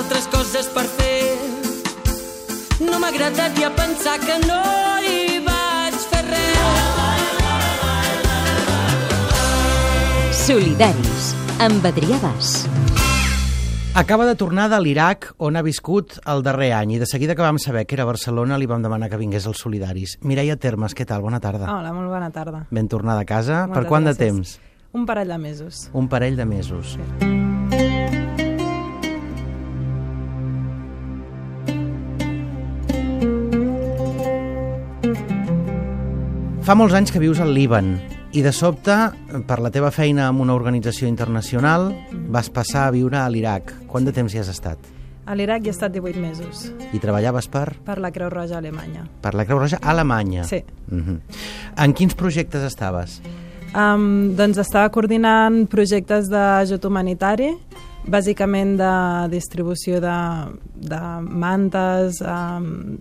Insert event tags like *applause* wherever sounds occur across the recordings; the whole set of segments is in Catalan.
altres coses per fer. No m'agradaria pensar que no hi vaig fer res. Solidaris, amb Adrià Bas. Acaba de tornar de l'Iraq, on ha viscut el darrer any, i de seguida que vam saber que era Barcelona li vam demanar que vingués als Solidaris. Mireia Termes, què tal? Bona tarda. Hola, molt bona tarda. Ben tornada a casa. Moltes per quant de gràcies. temps? Un parell de mesos. Un parell de mesos. Fa molts anys que vius al Líban i de sobte, per la teva feina amb una organització internacional, vas passar a viure a l'Iraq. Quant de temps hi has estat? A l'Iraq hi he estat 18 mesos, I treballaves per? per la Creu Roja Alemanya. Per la Creu Roja Alemanya. Sí. Uh En quins projectes estaves? Um, doncs estava coordinant projectes d'ajut humanitari, bàsicament de distribució de, de mantes, um,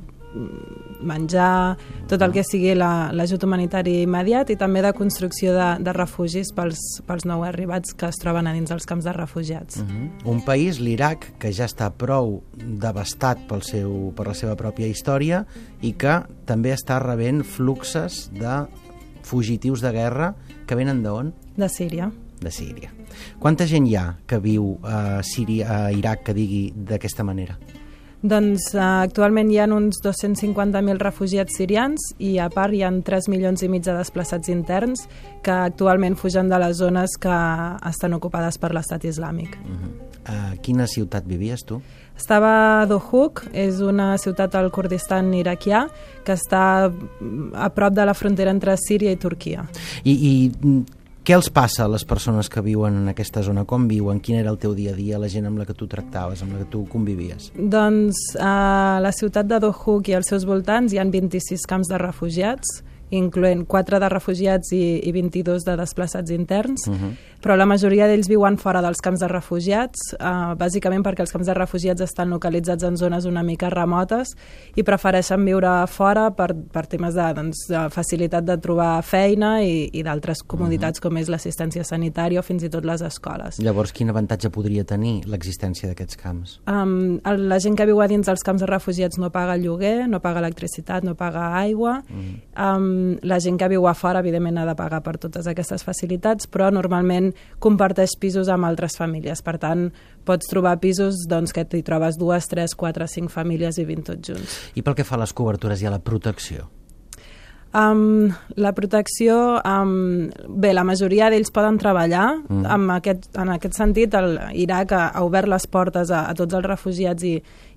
menjar, tot el que sigui la- l'ajut humanitari immediat i també de construcció de, de refugis pels, pels nou arribats que es troben a dins dels camps de refugiats. Uh Un país, l'Iraq, que ja està prou devastat pel seu, per la seva pròpia història i que també està rebent fluxes de fugitius de guerra que venen d'on? De Síria. De Síria. Quanta gent hi ha que viu a Síria, a Iraq, que digui d'aquesta manera? Doncs uh, actualment hi ha uns 250.000 refugiats sirians i a part hi ha 3 milions i mig de desplaçats interns que actualment fugen de les zones que estan ocupades per l'estat islàmic. A quina ciutat vivies tu? Estava a Dohuk, és una ciutat al Kurdistan iraquià que està mm, a prop de la frontera entre Síria i Turquia. I, i mm, què els passa a les persones que viuen en aquesta zona? Com viuen? Quin era el teu dia a dia, la gent amb la que tu tractaves, amb la que tu convivies? Doncs a la ciutat de Dohuk i als seus voltants hi ha 26 camps de refugiats, incloent 4 de refugiats i, i 22 de desplaçats interns, uh -huh. però la majoria d'ells viuen fora dels camps de refugiats, eh, bàsicament perquè els camps de refugiats estan localitzats en zones una mica remotes i prefereixen viure fora per, per temes de, doncs, de facilitat de trobar feina i, i d'altres comoditats uh -huh. com és l'assistència sanitària o fins i tot les escoles. Llavors, quin avantatge podria tenir l'existència d'aquests camps? Um, el- la gent que viu a dins dels camps de refugiats no paga el lloguer, no paga electricitat, no paga aigua. Mm. Um, la gent que viu a fora, evidentment, ha de pagar per totes aquestes facilitats, però normalment comparteix pisos amb altres famílies. Per tant, pots trobar pisos doncs, que t'hi trobes dues, tres, quatre, cinc famílies i vint tots junts. I pel que fa a les cobertures i a la protecció? Um, la protecció, um, bé, la majoria d'ells poden treballar. Mm. En, aquest, en aquest sentit, el Iraq ha, ha obert les portes a, a tots els refugiats i,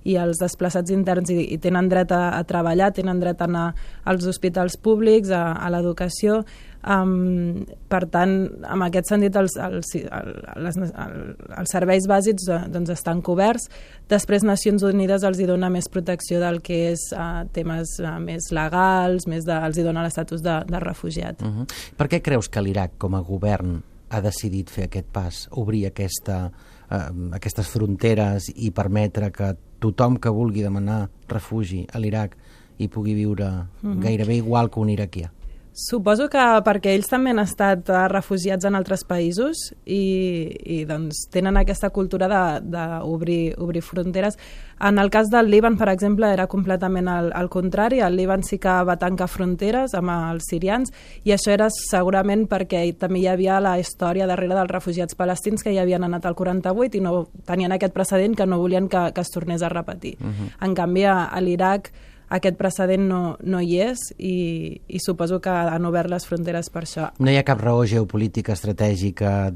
i als desplaçats interns i, i tenen dret a, a treballar, tenen dret a anar als hospitals públics, a, a l'educació. Um, per tant, en aquest sentit, els, els, el, les, el, els serveis bàsics eh, doncs, estan coberts. Després, Nacions Unides els hi dona més protecció del que és uh, temes uh, més legals, més de, els hi dona l'estatus de, de refugiat. Uh -huh. Per què creus que l'Iraq, com a govern, ha decidit fer aquest pas, obrir aquesta, eh, aquestes fronteres i permetre que tothom que vulgui demanar refugi a l'Iraq hi pugui viure gairebé igual que un iraquià? Suposo que perquè ells també han estat eh, refugiats en altres països i, i doncs, tenen aquesta cultura d'obrir obrir fronteres. En el cas del Líban, per exemple, era completament al, al contrari. El Líban sí que va tancar fronteres amb els sirians i això era segurament perquè també hi havia la història darrere dels refugiats palestins que hi havien anat al 48 i no tenien aquest precedent que no volien que, que es tornés a repetir. Uh -huh. En canvi, a, a l'Iraq aquest precedent no, no hi és i, i suposo que han obert les fronteres per això. No hi ha cap raó geopolítica, estratègica,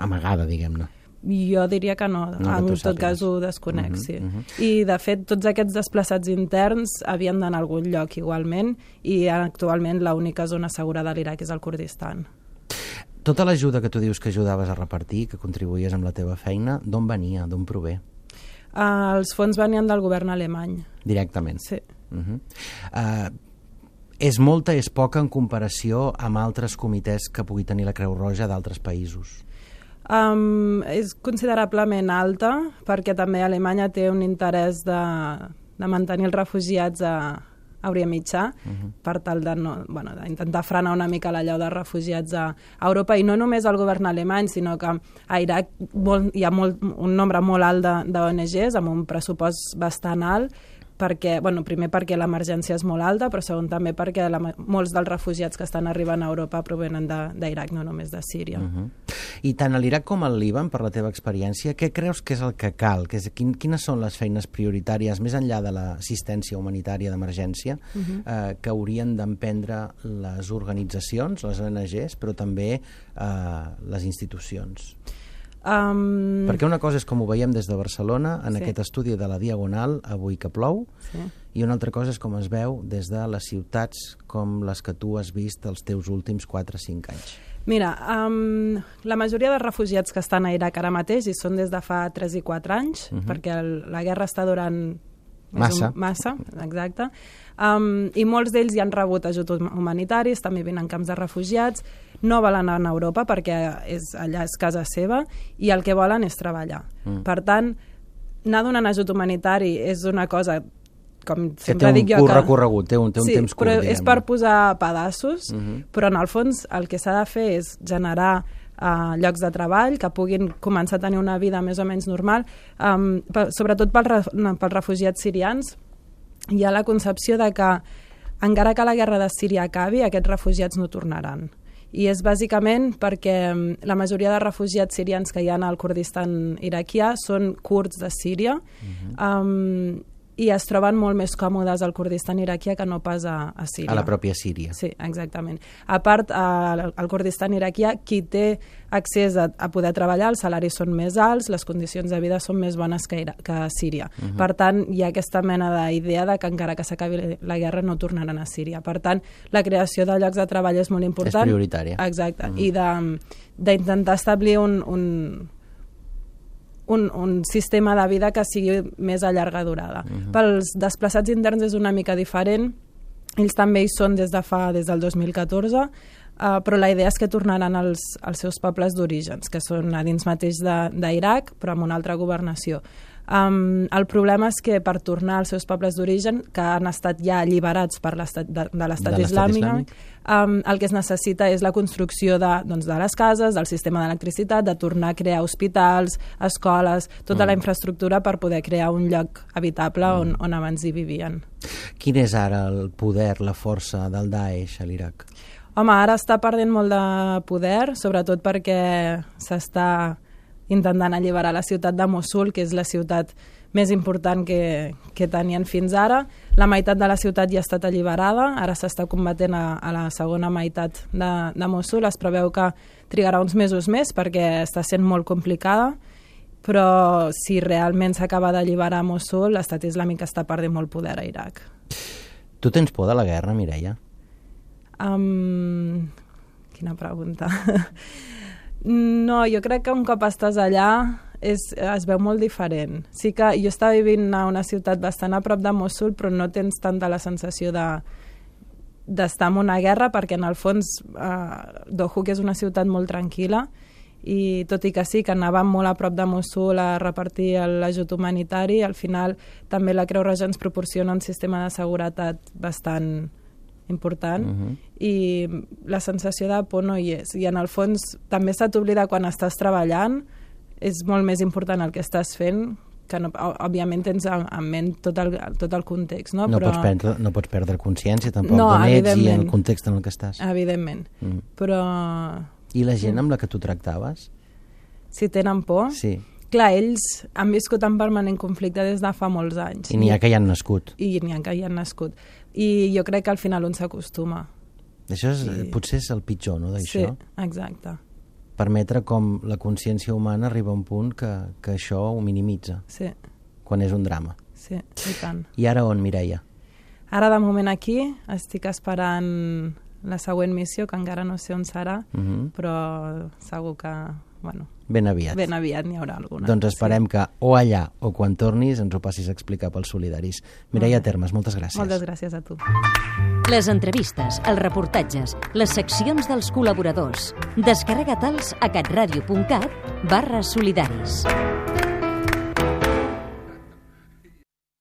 amagada, diguem-ne. Jo diria que no, No, que en tu tot sàpigues. cas ho desconec, uh Mhm, -huh, sí. Uh mhm. -huh. I, de fet, tots aquests desplaçats interns havien d'anar a algun lloc igualment i actualment l'única zona segura de l'Iraq és el Kurdistan. Tota l'ajuda que tu dius que ajudaves a repartir, que contribuïes amb la teva feina, d'on venia, d'on prové? Els fons venien del govern alemany, Directament. sí. Uh -huh. uh, és molta, és poca en comparació amb altres comitès que pugui tenir la Creu Roja d'altres països. Um, és considerablement alta perquè també Alemanya té un interès de, de mantenir els refugiats a, hauria mitjà, uh -huh. per tal de no, bueno, d'intentar frenar una mica l'allau de refugiats a, Europa, i no només el govern alemany, sinó que a Iraq molt, hi ha molt, un nombre molt alt d'ONGs amb un pressupost bastant alt, perquè, bueno, primer perquè l'emergència és molt alta, però segon també perquè la, molts dels refugiats que estan arribant a Europa provenen d'Iraq, no només de Síria. Uh -huh. I tant a l'Iraq com al Líban, per la teva experiència, què creus que és el que cal? Que és, quin, quines són les feines prioritàries, més enllà de l'assistència humanitària d'emergència, uh -huh. eh, que haurien d'emprendre les organitzacions, les ONGs, però també eh, les institucions? Um... Perquè una cosa és com ho veiem des de Barcelona, en sí. aquest estudi de la Diagonal, avui que plou, sí. i una altra cosa és com es veu des de les ciutats com les que tu has vist els teus últims 4 o 5 anys. Mira, um, la majoria de refugiats que estan a Iraq ara mateix, i són des de fa 3 i 4 anys, uh mhm. -huh. perquè el, la guerra està durant Massa. Un, massa, exacte. Um, I molts d'ells ja han rebut ajut humanitaris, també venen camps de refugiats, no volen anar a Europa perquè és, allà és casa seva i el que volen és treballar. Mm. Per tant, anar donant ajut humanitari és una cosa com que sempre dic jo que... recorregut, té un, té un sí, temps curt, però diguem. és per posar pedaços, uh -huh. -huh. però en el fons el que s'ha de fer és generar uh, llocs de treball que puguin començar a tenir una vida més o menys normal, um, per, sobretot pels, pels refugiats sirians, hi ha la concepció de que encara que la guerra de Síria acabi, aquests refugiats no tornaran. I és bàsicament perquè la majoria de refugiats sirians que hi ha al Kurdistan iraquià són kurds de Síria uh -huh. um, i es troben molt més còmodes al Kurdistan iraquià que no pas a, a Síria. A la pròpia Síria. Sí, exactament. A part, al, al Kurdistan iraquià, qui té accés a, a poder treballar, els salaris són més alts, les condicions de vida són més bones que, que a Síria. Uh mhm. -huh. Per tant, hi ha aquesta mena d'idea de que encara que s'acabi la guerra no tornaran a Síria. Per tant, la creació de llocs de treball és molt important. És prioritària. Exacte. Uh -huh. I d'intentar establir un, un, un, un sistema de vida que sigui més a llarga durada. Uh -huh. Pels desplaçats interns és una mica diferent, ells també hi són des de fa des del 2014, uh, eh, però la idea és que tornaran als, als seus pobles d'orígens, que són a dins mateix d'Iraq, però amb una altra governació. Um, el problema és que per tornar als seus pobles d'origen, que han estat ja alliberats per de, de l'estat islàmic, islàmic. Um, el que es necessita és la construcció de, doncs, de les cases, del sistema d'electricitat, de tornar a crear hospitals, escoles, tota mm. la infraestructura per poder crear un lloc habitable mm. on, on abans hi vivien. Quin és ara el poder, la força del Daesh a l'Iraq? Home, ara està perdent molt de poder, sobretot perquè s'està intentant alliberar la ciutat de Mosul, que és la ciutat més important que, que tenien fins ara. La meitat de la ciutat ja ha estat alliberada, ara s'està combatent a, a la segona meitat de, de Mosul. Es preveu que trigarà uns mesos més perquè està sent molt complicada, però si realment s'acaba d'alliberar Mosul, l'estat islàmic està perdent molt poder a Iraq. Tu tens por de la guerra, Mireia? Um, quina pregunta. *laughs* No, jo crec que un cop estàs allà és, es veu molt diferent. Sí que jo estava vivint a una ciutat bastant a prop de Mosul, però no tens tanta la sensació de d'estar en una guerra perquè en el fons eh, Dohuk és una ciutat molt tranquil·la i tot i que sí que anàvem molt a prop de Mosul a repartir l'ajut humanitari, al final també la Creu Roja ens proporciona un sistema de seguretat bastant important uh -huh. i la sensació de por no hi és. I en el fons també s'ha d'oblidar quan estàs treballant, és molt més important el que estàs fent que no, òbviament tens en ment tot el, tot el context, no? No, Però... pots perdre, no pots perdre consciència tampoc no, d'on ets i en el context en el que estàs. Evidentment, mm. però... I la gent amb la que tu tractaves? Si tenen por? Sí. Clar, ells han viscut en permanent conflicte des de fa molts anys. I n'hi ha que hi han nascut. I n'hi ha que hi han nascut i jo crec que al final un s'acostuma. Això és, I... potser és el pitjor, no, d'això? Sí, exacte. Permetre com la consciència humana arriba a un punt que, que això ho minimitza. Sí. Quan és un drama. Sí, i tant. I ara on, Mireia? Ara, de moment, aquí, estic esperant la següent missió, que encara no sé on serà, uh mhm. -huh. però segur que, bueno, Ben aviat. Ben aviat n'hi haurà alguna. Doncs esperem sí. que o allà o quan tornis ens ho passis a explicar pels solidaris. Mireia Termes, moltes gràcies. Moltes gràcies a tu. Les entrevistes, els reportatges, les seccions dels col·laboradors. Descarrega-te'ls a catradio.cat barra solidaris.